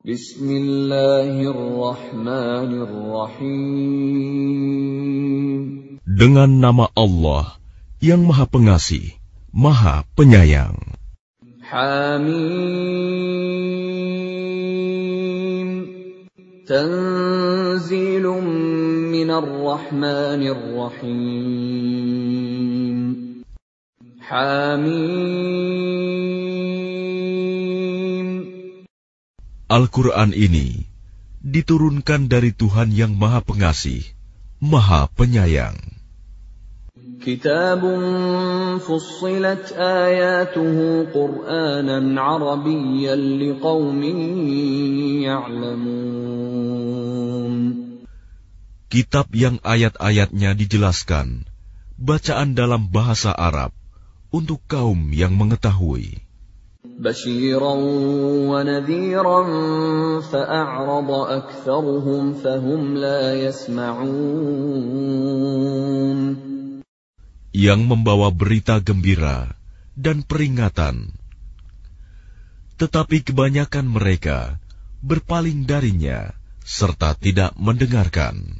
Bismillahirrahmanirrahim. Dengan nama Allah yang Maha Pengasih, Maha Penyayang. Hamim. Tanzilum minar rahmanir rahim. Hamim. Al-Quran ini diturunkan dari Tuhan yang Maha Pengasih, Maha Penyayang. كتاب فصلت آياته قرآنا عربيا لقوم يعلمون Kitab yang ayat-ayatnya dijelaskan, bacaan dalam bahasa Arab untuk kaum yang mengetahui. بشيرا ونذيرا فأعرض أكثرهم فهم لا يسمعون yang membawa berita gembira dan peringatan. Tetapi kebanyakan mereka berpaling darinya serta tidak mendengarkan.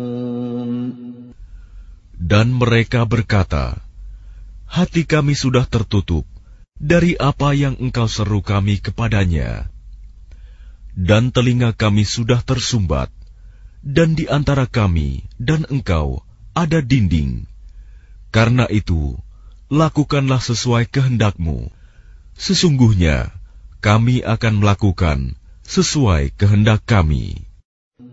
Dan mereka berkata, Hati kami sudah tertutup dari apa yang engkau seru kami kepadanya. Dan telinga kami sudah tersumbat, dan di antara kami dan engkau ada dinding. Karena itu, lakukanlah sesuai kehendakmu. Sesungguhnya, kami akan melakukan sesuai kehendak kami.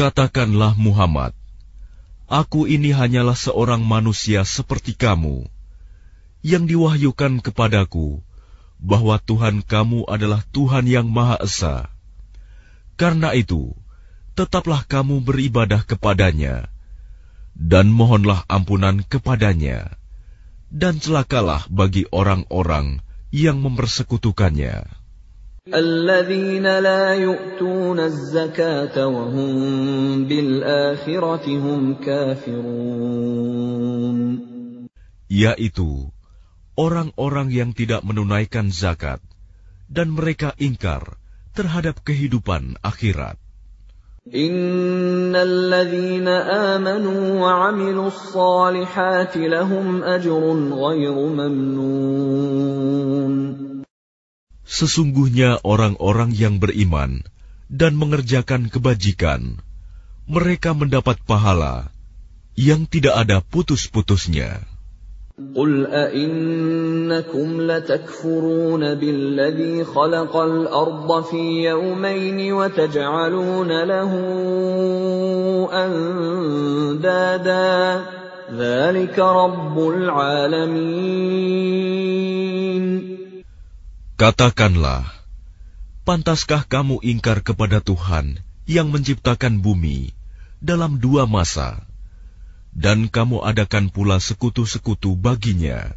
Katakanlah Muhammad, Aku ini hanyalah seorang manusia seperti kamu, yang diwahyukan kepadaku bahwa Tuhan kamu adalah Tuhan yang Maha Esa. Karena itu, tetaplah kamu beribadah kepadanya, dan mohonlah ampunan kepadanya, dan celakalah bagi orang-orang yang mempersekutukannya. الذين لا يؤتون الزكاة وهم بالآخرة هم كافرون Yaitu orang-orang yang tidak menunaikan zakat, dan mereka ingkar terhadap kehidupan akhirat. إن الذين آمنوا وعملوا الصالحات لهم أجر غير ممنون Sesungguhnya orang-orang yang beriman dan mengerjakan kebajikan, mereka mendapat pahala yang tidak ada putus-putusnya. قل أئنكم لتكفرون بالذي خلق الأرض في يومين وتجعلون له أندادا ذلك رب العالمين Katakanlah, pantaskah kamu ingkar kepada Tuhan yang menciptakan bumi dalam dua masa, dan kamu adakan pula sekutu-sekutu baginya?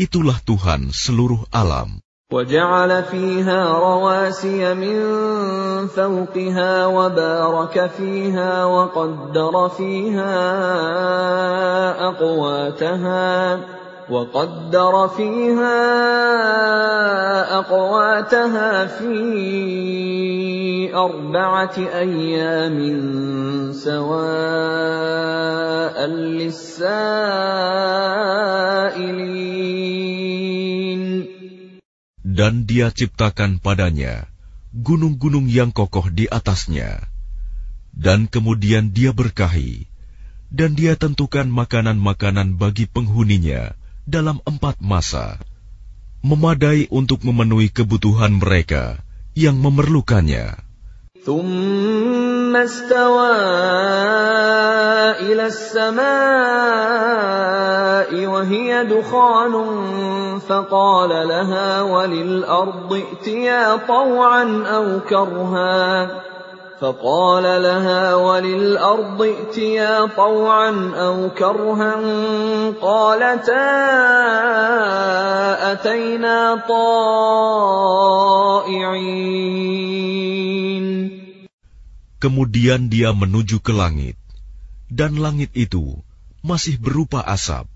Itulah Tuhan seluruh alam. وجعل فيها رواسي من فوقها وبارك فيها وقدر فيها أقواتها وقدر فيها أقواتها في أربعة أيام سواء للسائلين Dan dia ciptakan padanya gunung-gunung yang kokoh di atasnya. Dan kemudian dia berkahi, dan dia tentukan makanan-makanan bagi penghuninya dalam empat masa, memadai untuk memenuhi kebutuhan mereka yang memerlukannya. ثم استوى إلى السماء وهي دخان فقال لها وللأرض ائتيا طوعا أو كرها فقال لها وللأرض ائتيا طوعا أو كرها قالتا أتينا طائعين Kemudian dia menuju ke langit, dan langit itu masih berupa asap.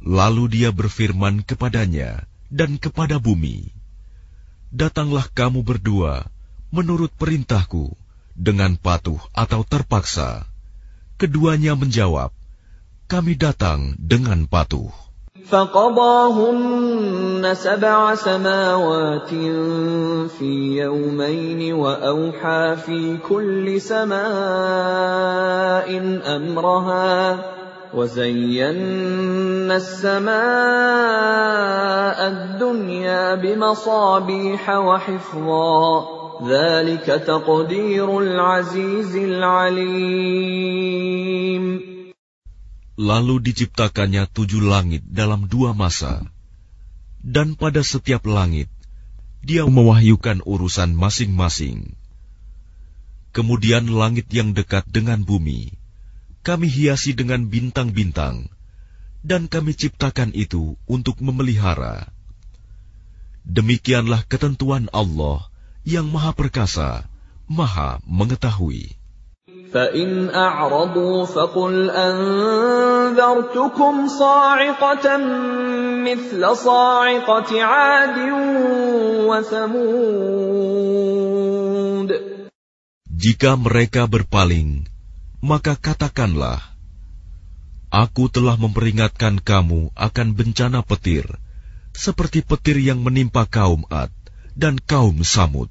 Lalu dia berfirman kepadanya dan kepada bumi, "Datanglah kamu berdua menurut perintahku dengan patuh atau terpaksa." Keduanya menjawab, "Kami datang dengan patuh." فقضاهن سبع سماوات في يومين واوحى في كل سماء امرها وزينا السماء الدنيا بمصابيح وحفظا Lalu diciptakannya tujuh langit dalam dua masa, dan pada setiap langit dia mewahyukan urusan masing-masing. Kemudian langit yang dekat dengan bumi, kami hiasi dengan bintang-bintang, dan kami ciptakan itu untuk memelihara. Demikianlah ketentuan Allah yang Maha Perkasa, Maha Mengetahui. فإن أعرضوا فقل أنذرتكم صاعقة مثل صاعقة عاد وثمود Jika mereka berpaling, maka katakanlah, Aku telah memperingatkan kamu akan bencana petir, seperti petir yang menimpa kaum Ad dan kaum Samud.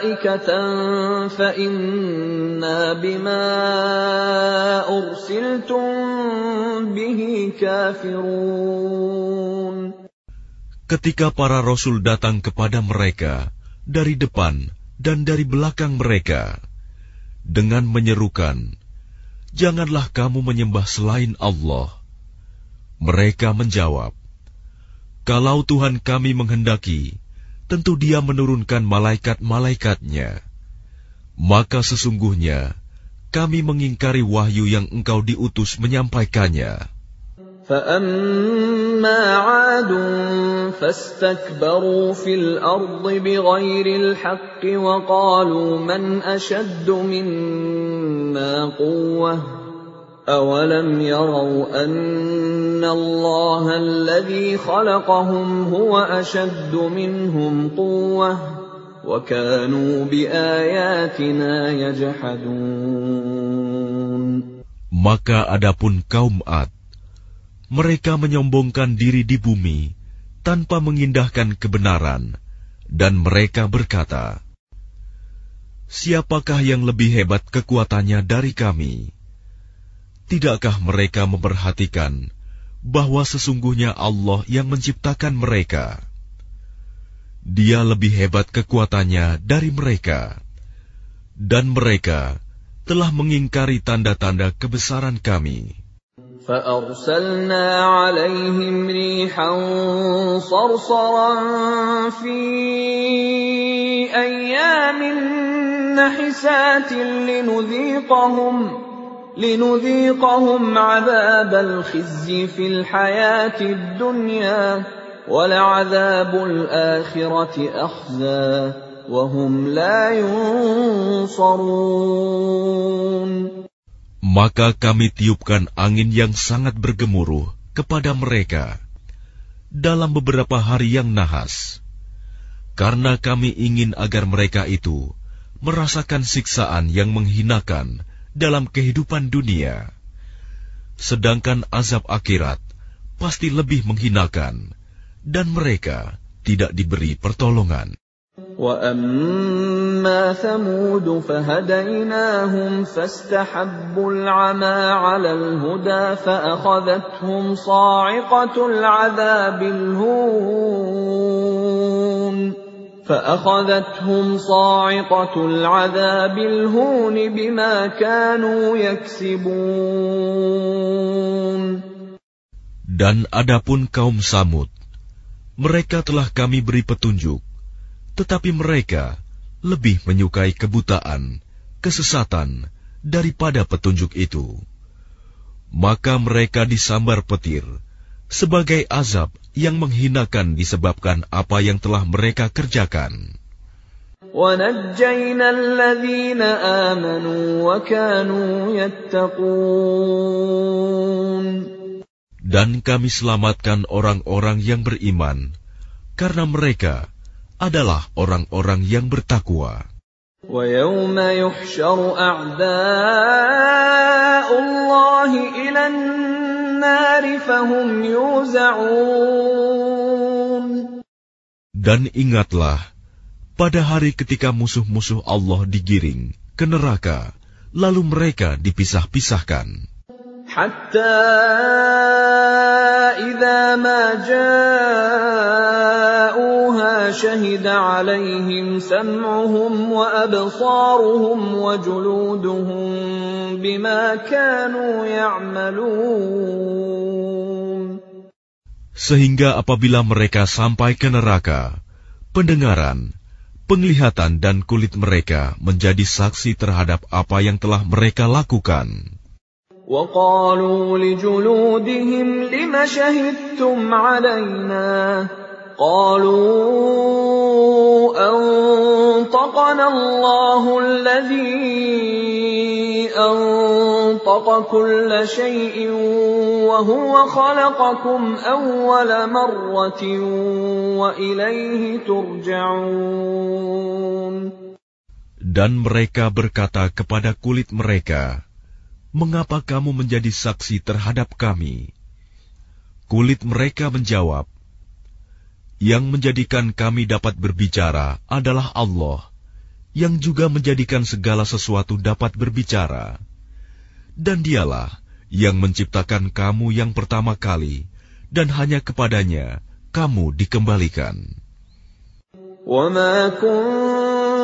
ملائكة فإنا بما أرسلتم به كافرون Ketika para rasul datang kepada mereka dari depan dan dari belakang mereka dengan menyerukan, "Janganlah kamu menyembah selain Allah." Mereka menjawab, "Kalau Tuhan kami menghendaki, tentu Dia menurunkan malaikat-malaikatnya. Maka sesungguhnya kami mengingkari wahyu yang engkau diutus menyampaikannya." فأما عاد فاستكبروا في الأرض بغير الحق وقالوا من أشد منا قوة أولم يروا أن الله الذي خلقهم هو أشد منهم قوة وكانوا بآياتنا يجحدون Maka adapun kaum Ad, mereka menyombongkan diri di bumi tanpa mengindahkan kebenaran, dan mereka berkata, "Siapakah yang lebih hebat kekuatannya dari kami?" Tidakkah mereka memperhatikan bahwa sesungguhnya Allah yang menciptakan mereka? Dia lebih hebat kekuatannya dari mereka, dan mereka telah mengingkari tanda-tanda kebesaran kami. فأرسلنا عليهم ريحا صرصرا في أيام نحسات لنذيقهم لنذيقهم عذاب الخزي في الحياة الدنيا ولعذاب الآخرة أخزى وهم لا ينصرون Maka kami tiupkan angin yang sangat bergemuruh kepada mereka dalam beberapa hari yang nahas, karena kami ingin agar mereka itu merasakan siksaan yang menghinakan dalam kehidupan dunia, sedangkan azab akhirat pasti lebih menghinakan, dan mereka tidak diberi pertolongan. وَأَمَّا ثَمُودُ فَهَدَيْنَاهُمْ فَاسْتَحَبُّوا الْعَمَىٰ عَلَى الْهُدَىٰ فَأَخَذَتْهُمْ صَاعِقَةُ الْعَذَابِ الْهُونِ فَأَخَذَتْهُمْ صَاعِقَةُ الْعَذَابِ الْهُونِ بِمَا كَانُوا يَكْسِبُونَ Dan adapun kaum Samud, mereka telah kami beri petunjuk tetapi mereka lebih menyukai kebutaan, kesesatan daripada petunjuk itu. Maka mereka disambar petir sebagai azab yang menghinakan disebabkan apa yang telah mereka kerjakan. Dan kami selamatkan orang-orang yang beriman karena mereka adalah orang-orang yang bertakwa. وَيَوْمَ يُحْشَرُ أَعْدَاءُ اللَّهِ إِلَى النَّارِ فَهُمْ يُوزَعُونَ Dan ingatlah, pada hari ketika musuh-musuh Allah digiring ke neraka, lalu mereka dipisah-pisahkan. حتى إذا ما جاءوها شهد عليهم سمعهم وأبصارهم وجلودهم بما كانوا يعملون Sehingga apabila mereka sampai ke neraka, pendengaran, penglihatan dan kulit mereka menjadi saksi terhadap apa yang telah mereka lakukan. وقالوا لجلودهم لم شهدتم علينا؟ قالوا أنطقنا الله الذي أنطق كل شيء وهو خلقكم أول مرة وإليه ترجعون. Dan mereka berkata kepada kulit mereka, mengapa kamu menjadi saksi terhadap kami? Kulit mereka menjawab, yang menjadikan kami dapat berbicara adalah Allah, yang juga menjadikan segala sesuatu dapat berbicara. Dan dialah yang menciptakan kamu yang pertama kali, dan hanya kepadanya kamu dikembalikan. وَمَا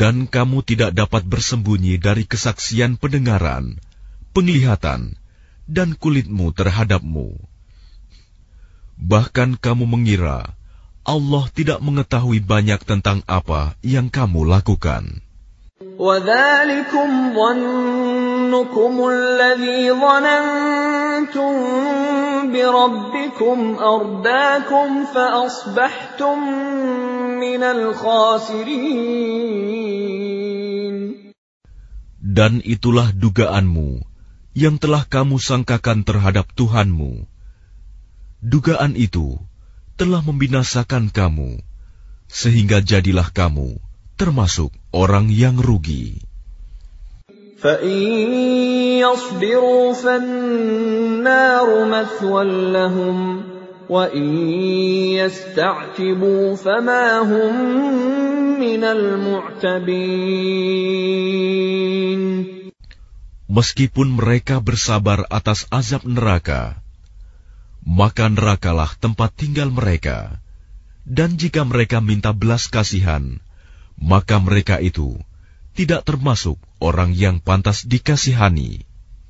Dan kamu tidak dapat bersembunyi dari kesaksian pendengaran, penglihatan, dan kulitmu terhadapmu. Bahkan kamu mengira Allah tidak mengetahui banyak tentang apa yang kamu lakukan Dan itulah dugaanmu yang telah kamu sangkakan terhadap Tuhanmu. Dugaan itu telah membinasakan kamu, sehingga jadilah kamu termasuk orang yang rugi. فَإِن يَصْبِرُوا فَالنَّارُ مَثْوًى لَّهُمْ وَإِن يَسْتَعْتِبُوا فَمَا هُم مِّنَ الْمُعْتَبِينَ Meskipun mereka bersabar atas azab neraka, maka nerakalah tempat tinggal mereka. Dan jika mereka minta belas kasihan, maka mereka itu tidak termasuk orang yang pantas dikasihani.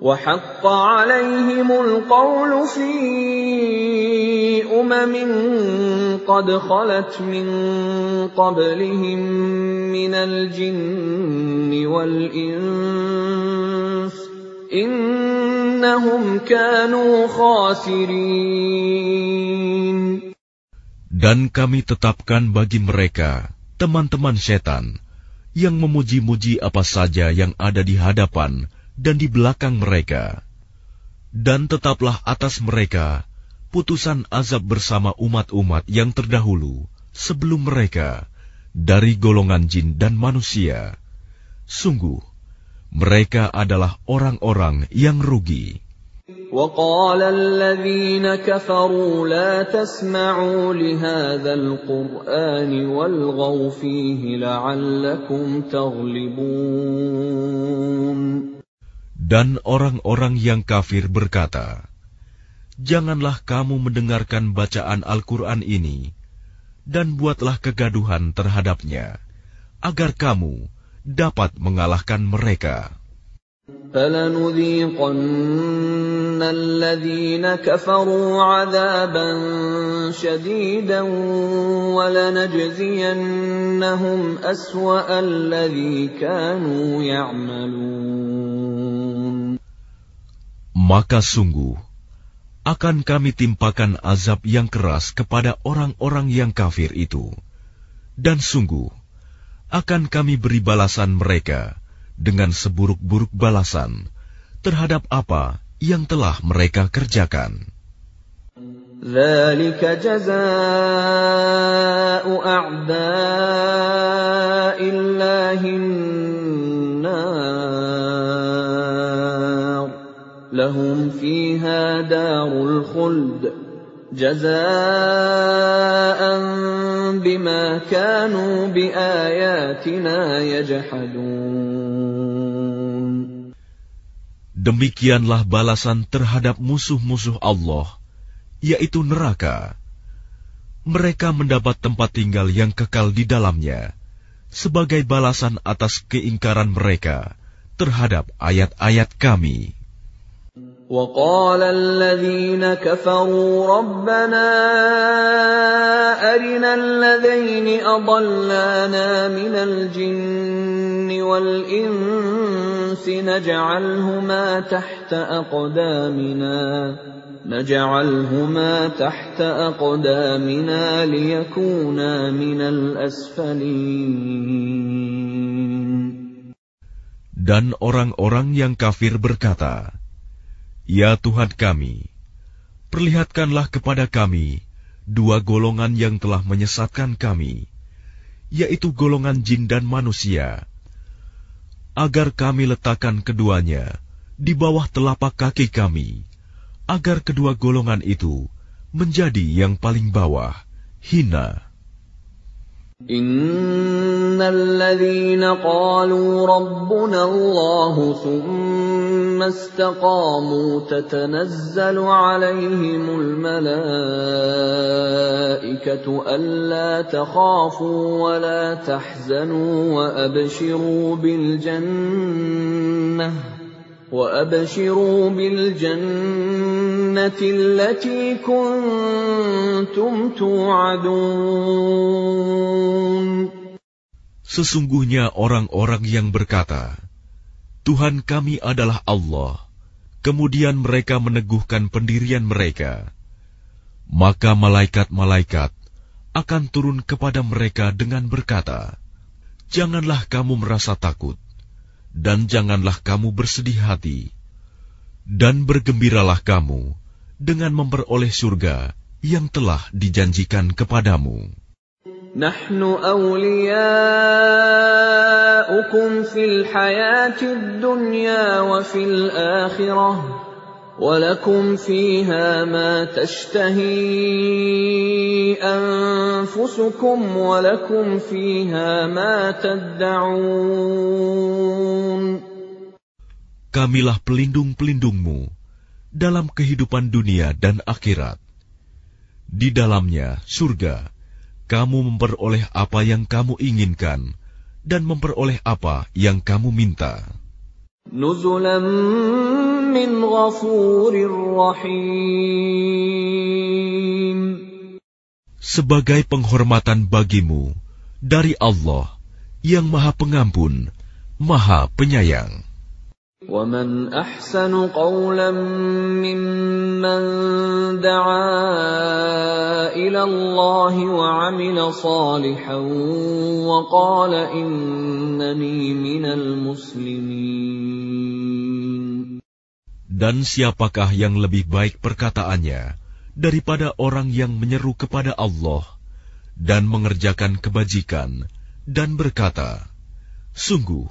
وحق عليهم القول في امم قد خلت من قبلهم من الجن والانس انهم كانوا خاسرين Dan kami tetapkan bagi mereka teman-teman setan yang memuji-muji apa saja yang ada di hadapan dan di belakang mereka. Dan tetaplah atas mereka putusan azab bersama umat-umat yang terdahulu sebelum mereka dari golongan jin dan manusia. Sungguh, mereka adalah orang-orang yang rugi. وقال الذين كفروا لا تسمعوا لهذا القرآن والغوا فيه لعلكم تغلبون Dan orang-orang yang kafir berkata, Janganlah kamu mendengarkan bacaan Al-Quran ini, dan buatlah kegaduhan terhadapnya, agar kamu dapat mengalahkan mereka. فلنذيقن الذين كفروا عذابا شديدا ولنجزينهم أسوأ الذي كانوا يعملون Maka sungguh, akan kami timpakan azab yang keras kepada orang-orang yang kafir itu. Dan sungguh, akan kami beri balasan mereka dengan seburuk-buruk balasan terhadap apa yang telah mereka kerjakan. ذلك جزاء أعداء الله النار لهم فيها دار الخلد جزاء بما كانوا بآياتنا يجحدون Demikianlah balasan terhadap musuh-musuh Allah, yaitu neraka. Mereka mendapat tempat tinggal yang kekal di dalamnya, sebagai balasan atas keingkaran mereka terhadap ayat-ayat kami. وقال الذين كفروا ربنا أرنا الذين أضلانا من الجن والإنس نجعلهما تحت أقدامنا نجعلهما تحت أقدامنا ليكونا من الأسفلين. Dan orang-orang yang kafir berkata, Ya Tuhan kami, perlihatkanlah kepada kami dua golongan yang telah menyesatkan kami, yaitu golongan jin dan manusia, agar kami letakkan keduanya di bawah telapak kaki kami, agar kedua golongan itu menjadi yang paling bawah, hina. إن الذين قالوا ربنا الله ثم استقاموا تتنزل عليهم الملائكة ألا تخافوا ولا تحزنوا وأبشروا بالجنة وأبشروا بالجنة التي كنتم توعدون. Sesungguhnya orang-orang yang berkata, Tuhan kami adalah Allah. Kemudian mereka meneguhkan pendirian mereka. Maka malaikat-malaikat akan turun kepada mereka dengan berkata, Janganlah kamu merasa takut, dan janganlah kamu bersedih hati, dan bergembiralah kamu dengan memperoleh surga yang telah dijanjikan kepadamu. نحن أولياؤكم في الحياة الدنيا وفي الآخرة ولكم فيها ما تشتهي أنفسكم ولكم فيها ما تدعون kamilah pelindung-pelindungmu dalam kehidupan dunia dan akhirat. Di dalamnya, surga, kamu memperoleh apa yang kamu inginkan dan memperoleh apa yang kamu minta. Sebagai penghormatan bagimu dari Allah yang Maha Pengampun, Maha Penyayang. ومن احسن قولا ممن دعا الى الله وعمل صالحا وقال انني من المسلمين Dan siapakah yang lebih baik perkataannya daripada orang yang menyeru kepada Allah dan mengerjakan kebajikan dan berkata, Sungguh,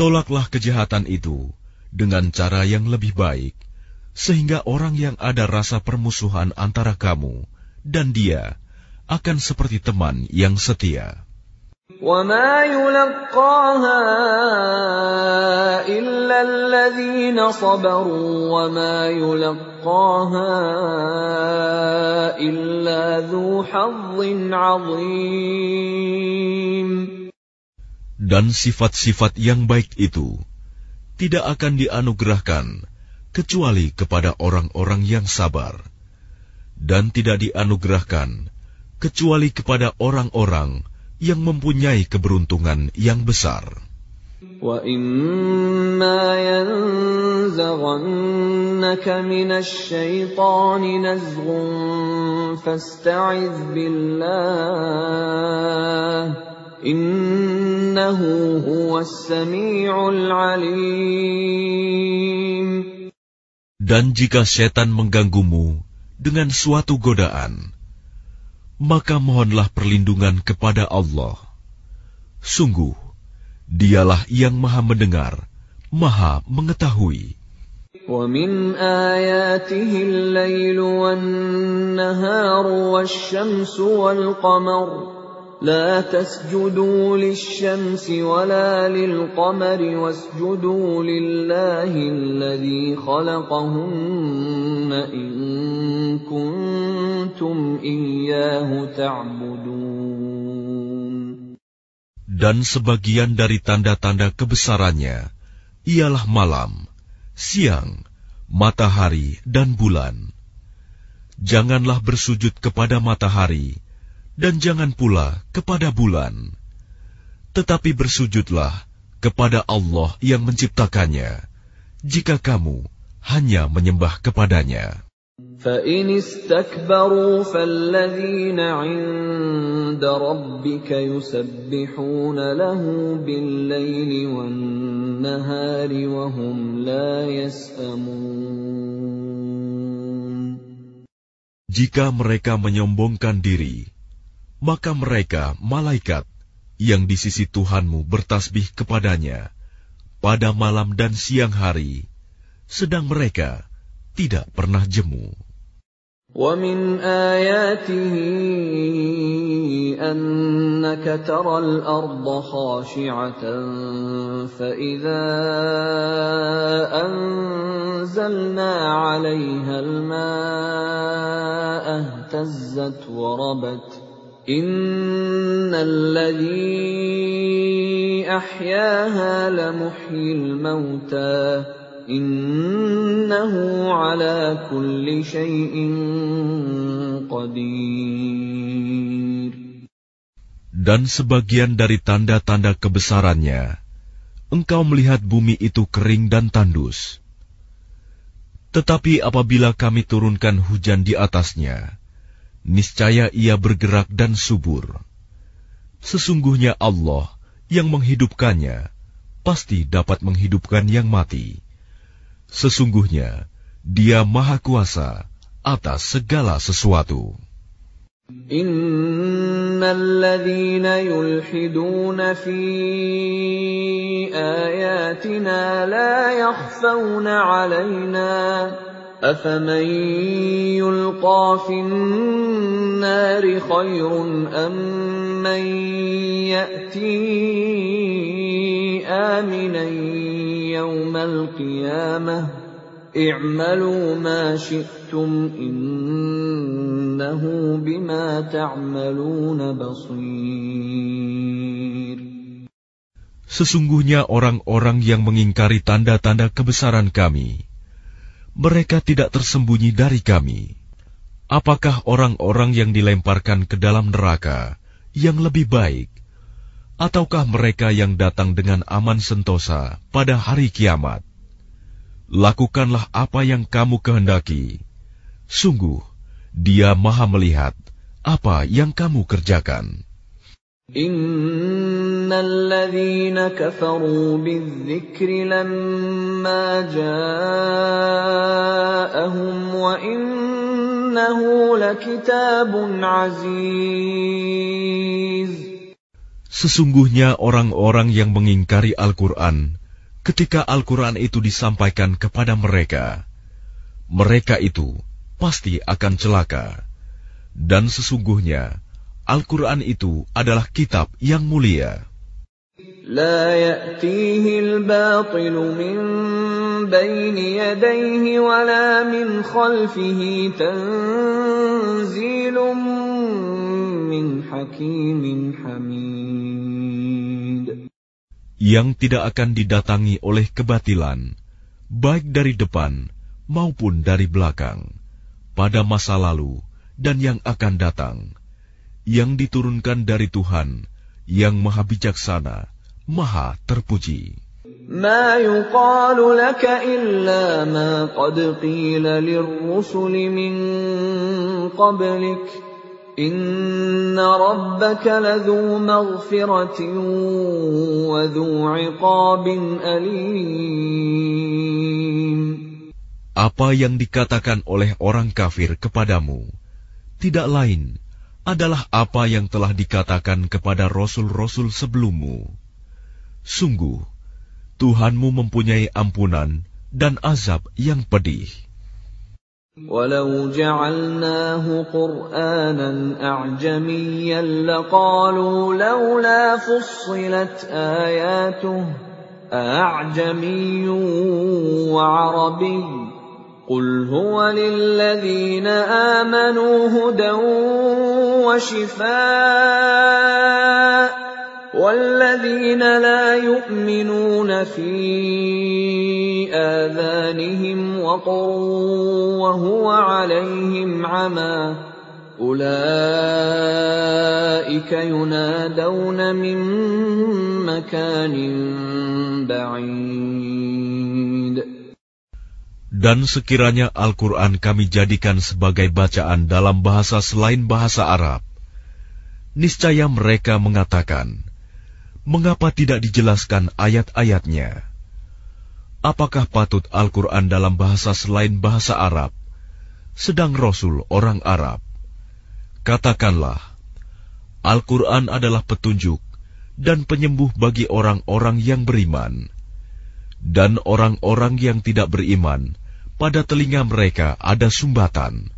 Tolaklah kejahatan itu dengan cara yang lebih baik, sehingga orang yang ada rasa permusuhan antara kamu dan dia akan seperti teman yang setia. وما يلقاها إلا الذين صبروا وما يلقاها إلا ذو حظ عظيم Dan sifat-sifat yang baik itu tidak akan dianugerahkan kecuali kepada orang-orang yang sabar, dan tidak dianugerahkan kecuali kepada orang-orang yang mempunyai keberuntungan yang besar. وَإِمَّا يَنزَغَنَّكَ مِنَ الشَّيْطَانِ نَزْغٌ فَاسْتَعِذْ بِاللَّهِ إِنَّهُ هُوَ السَّمِيعُ الْعَلِيمُ Dan jika setan mengganggumu dengan suatu godaan, maka mohonlah perlindungan kepada Allah. Sungguh, dialah yang maha mendengar, maha mengetahui. ومن آياته الليل والنهار والشمس والقمر لا تسجدوا للشمس ولا للقمر واسجدوا لله الذي خلقهن إن كنتم إياه تعبدون Dan sebagian dari tanda-tanda kebesarannya ialah malam, siang, matahari, dan bulan. Janganlah bersujud kepada matahari, dan jangan pula kepada bulan. Tetapi bersujudlah kepada Allah yang menciptakannya, jika kamu hanya menyembah kepadanya. فإن استكبروا فالذين عند ربك يسبحون له بالليل والنهار وهم لا يسأمون Jika mereka menyombongkan diri, maka mereka, malaikat, yang di sisi Tuhanmu bertasbih kepadanya, pada malam dan siang hari, sedang mereka tidak pernah jemu. ومن آياته أنك ترى الأرض خاشعة فإذا أنزلنا عليها الماء اهتزت وربت Mauta innahu ala kulli qadir Dan sebagian dari tanda-tanda kebesarannya engkau melihat bumi itu kering dan tandus. Tetapi apabila kami turunkan hujan di atasnya niscaya ia bergerak dan subur. Sesungguhnya Allah yang menghidupkannya pasti dapat menghidupkan yang mati. Sesungguhnya Dia Maha Kuasa atas segala sesuatu. إن الذين يلحدون في آياتنا لا يخفون علينا أفمن يلقى في النار خير أم من يأتي آمنا يوم القيامة اعملوا ما شئتم إنه بما تعملون بصير Sesungguhnya orang-orang yang mengingkari tanda-tanda kebesaran kami, mereka tidak tersembunyi dari kami. Apakah orang-orang yang dilemparkan ke dalam neraka yang lebih baik, ataukah mereka yang datang dengan aman sentosa pada hari kiamat? Lakukanlah apa yang kamu kehendaki. Sungguh, Dia Maha Melihat apa yang kamu kerjakan. Sesungguhnya orang-orang yang mengingkari Al-Quran ketika Al-Quran itu disampaikan kepada mereka, mereka itu pasti akan celaka. Dan sesungguhnya, Al-Quran itu adalah kitab yang mulia. لا يأتيه الباطل من بين يديه ولا من خلفه تنزيل من حكيم حميد yang tidak akan didatangi oleh kebatilan, baik dari depan maupun dari belakang, pada masa lalu dan yang akan datang, yang diturunkan dari Tuhan yang Maha Bijaksana, Maha Terpuji. ما يقال لك إلا ما قد قيل للرسل من قبلك إن ربك لذو مغفرة وذو عقاب أليم Apa yang dikatakan oleh orang kafir kepadamu tidak lain adalah apa yang telah dikatakan kepada rasul-rasul sebelummu. Sungguh, Tuhanmu mempunyai ampunan dan azab yang pedih. ولو جعلناه قرآنا أعجميا لقالوا لولا فصلت آياته أعجمي وعربي قل هو للذين آمنوا هدى وشفاء والذين لا يؤمنون في آذانهم وقر وهو عليهم عمى أولئك ينادون من مكان بعيد Dan sekiranya Al-Quran kami jadikan sebagai bacaan dalam bahasa selain bahasa Arab, niscaya mereka mengatakan, mengapa tidak dijelaskan ayat-ayatnya? Apakah patut Al-Quran dalam bahasa selain bahasa Arab, sedang Rasul orang Arab? Katakanlah, Al-Quran adalah petunjuk dan penyembuh bagi orang-orang yang beriman, dan orang-orang yang tidak beriman, pada telinga mereka ada sumbatan,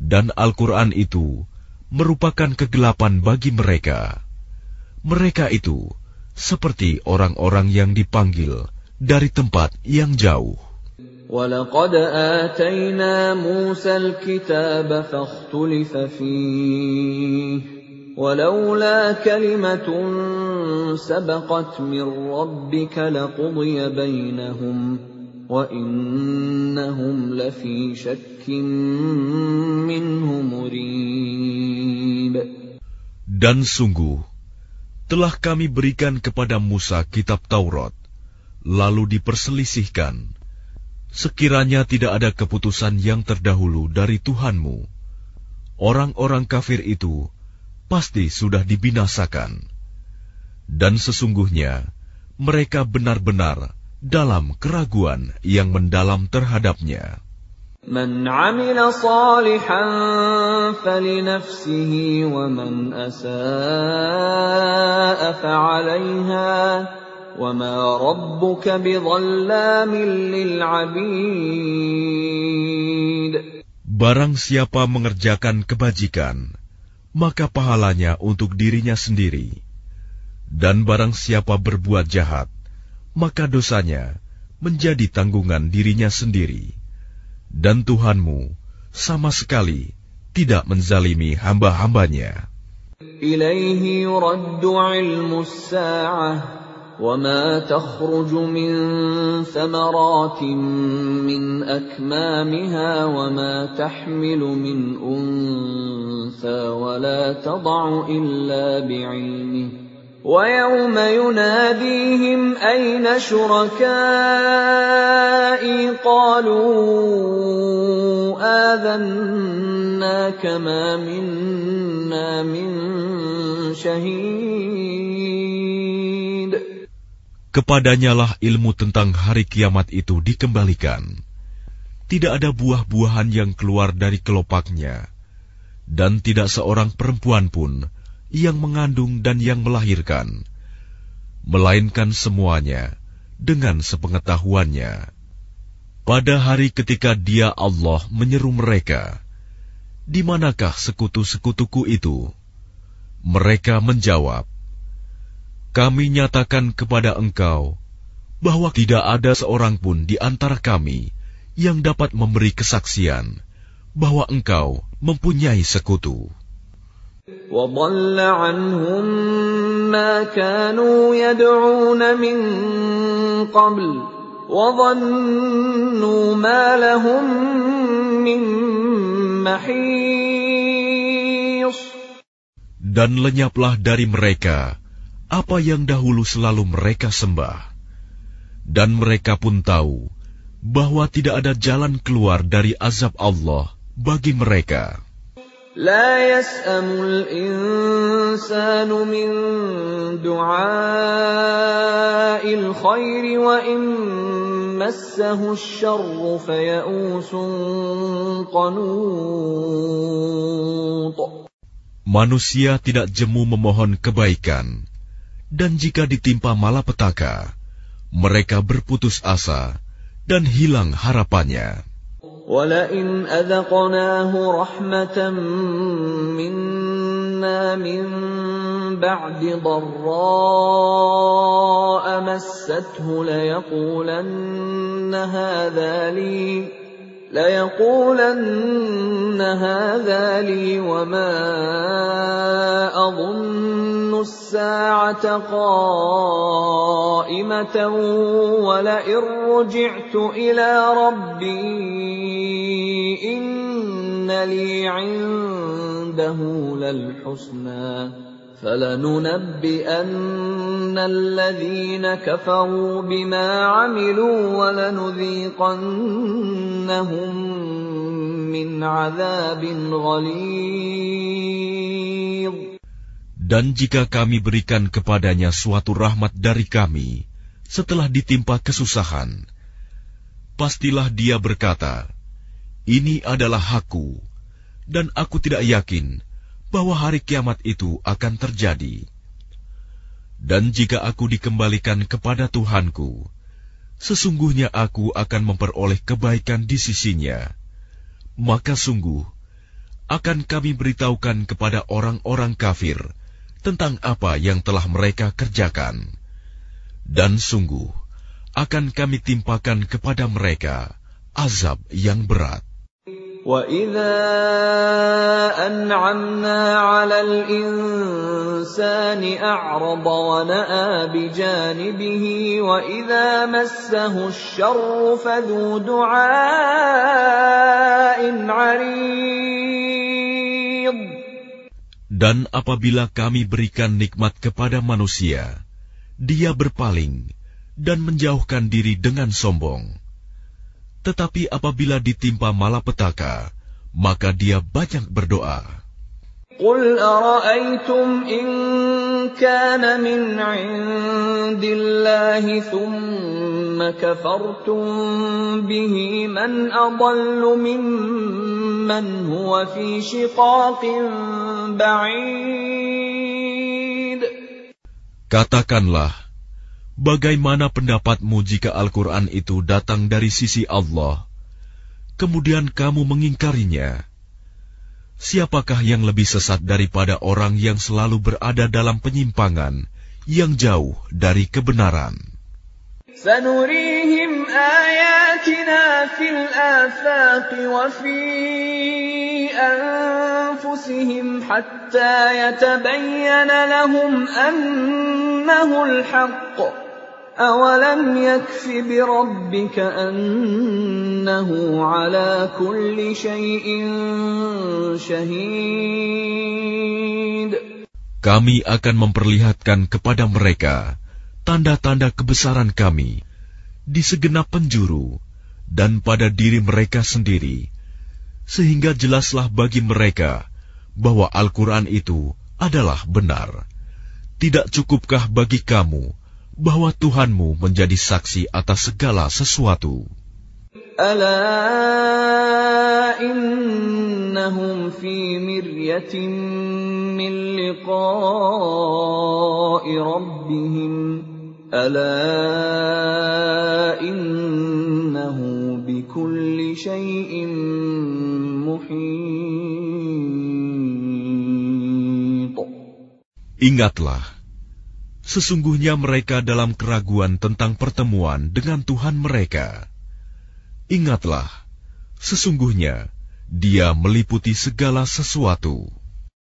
dan Al-Quran itu merupakan kegelapan bagi mereka. Mereka itu seperti orang-orang yang dipanggil dari tempat yang jauh. ولقد آتينا موسى الكتاب فاختلف فيه ولولا كلمة سبقت من ربك لقضي بينهم وإنهم لفي شك منه مريب Dan sungguh, telah kami berikan kepada Musa kitab Taurat, lalu diperselisihkan. Sekiranya tidak ada keputusan yang terdahulu dari Tuhanmu, orang-orang kafir itu pasti sudah dibinasakan. Dan sesungguhnya, mereka benar-benar dalam keraguan yang mendalam terhadapnya. من عمل صالحا فلنفسه ومن اساء فعليها وما ربك بظلام للعبيد Barang siapa mengerjakan kebajikan, maka pahalanya untuk dirinya sendiri. Dan barang siapa berbuat jahat, maka dosanya menjadi tanggungan dirinya sendiri dan Tuhanmu sama sekali tidak menzalimi hamba-hambanya. إليه يرد علم الساعة وما تخرج من ثمرات من أكمامها وما تحمل من أنثى ولا تضع إلا بعلمه ويوم يناديهم أين شركائي قالوا آذناك ما منا من شهيد Kepadanyalah ilmu tentang hari kiamat itu dikembalikan. Tidak ada buah-buahan yang keluar dari kelopaknya, dan tidak seorang perempuan pun yang mengandung dan yang melahirkan, melainkan semuanya dengan sepengetahuannya. Pada hari ketika Dia Allah menyeru mereka, "Di manakah sekutu-sekutuku itu?" Mereka menjawab, "Kami nyatakan kepada engkau bahwa tidak ada seorang pun di antara kami yang dapat memberi kesaksian bahwa engkau mempunyai sekutu." وضل عنهم ما كانوا يدعون من قبل وظنوا ما لهم من محيص Dan lenyaplah dari mereka apa yang dahulu selalu mereka sembah. Dan mereka pun tahu bahwa tidak ada jalan keluar dari azab Allah bagi mereka. لا يسأم الإنسان من دعاء الخير وإن مسه الشر فيئوس قنوط Manusia tidak jemu memohon kebaikan, dan jika ditimpa malapetaka, mereka berputus asa dan hilang harapannya. ولئن أذقناه رحمة منا من بعد ضراء مسته ليقولن هذا لي ليقولن هذا لي وما أظن الساعة قائمة ولئن رجعت إلى ربي إن لي عنده للحسنى فلننبئن الذين كفروا بما عملوا ولنذيقنهم من عذاب غليظ Dan jika kami berikan kepadanya suatu rahmat dari kami setelah ditimpa kesusahan, pastilah dia berkata, "Ini adalah hakku," dan aku tidak yakin bahwa hari kiamat itu akan terjadi. Dan jika aku dikembalikan kepada Tuhanku, sesungguhnya aku akan memperoleh kebaikan di sisinya. Maka sungguh, akan kami beritahukan kepada orang-orang kafir tentang apa yang telah mereka kerjakan. Dan sungguh, akan kami timpakan kepada mereka azab yang berat. وَإِذَا أَنْعَمْنَا عَلَى الْإِنسَانِ أَعْرَضَ وَنَأَىٰ بِجَانِبِهِ وَإِذَا مَسَّهُ الشَّرُّ فَذُو دُعَاءٍ عَرِيضٍ Dan apabila kami berikan nikmat kepada manusia, dia berpaling dan menjauhkan diri dengan sombong. Tetapi apabila ditimpa malapetaka, maka dia banyak berdoa. قل أرأيتم إن كان من عند الله ثم كفرتم به من أضل ممن هو في شقاق بعيد Katakanlah, bagaimana pendapatmu jika Al-Quran itu datang dari sisi Allah, kemudian kamu mengingkarinya? Siapakah yang lebih sesat daripada orang yang selalu berada dalam penyimpangan yang jauh dari kebenaran? سنريهم آياتنا في الآفاق وفي أنفسهم حتى يتبين لهم أنه الحق أولم يكف بربك أنه على كل شيء شهيد Kami akan memperlihatkan kepada mereka tanda-tanda kebesaran kami di segenap penjuru dan pada diri mereka sendiri, sehingga jelaslah bagi mereka bahwa Al-Quran itu adalah benar. Tidak cukupkah bagi kamu bahwa Tuhanmu menjadi saksi atas segala sesuatu. Ala innahum fi miryatin min liqa'i rabbihim ala innahu bikulli syai'in muhit Ingatlah sesungguhnya mereka dalam keraguan tentang pertemuan dengan Tuhan mereka. Ingatlah, sesungguhnya Dia meliputi segala sesuatu.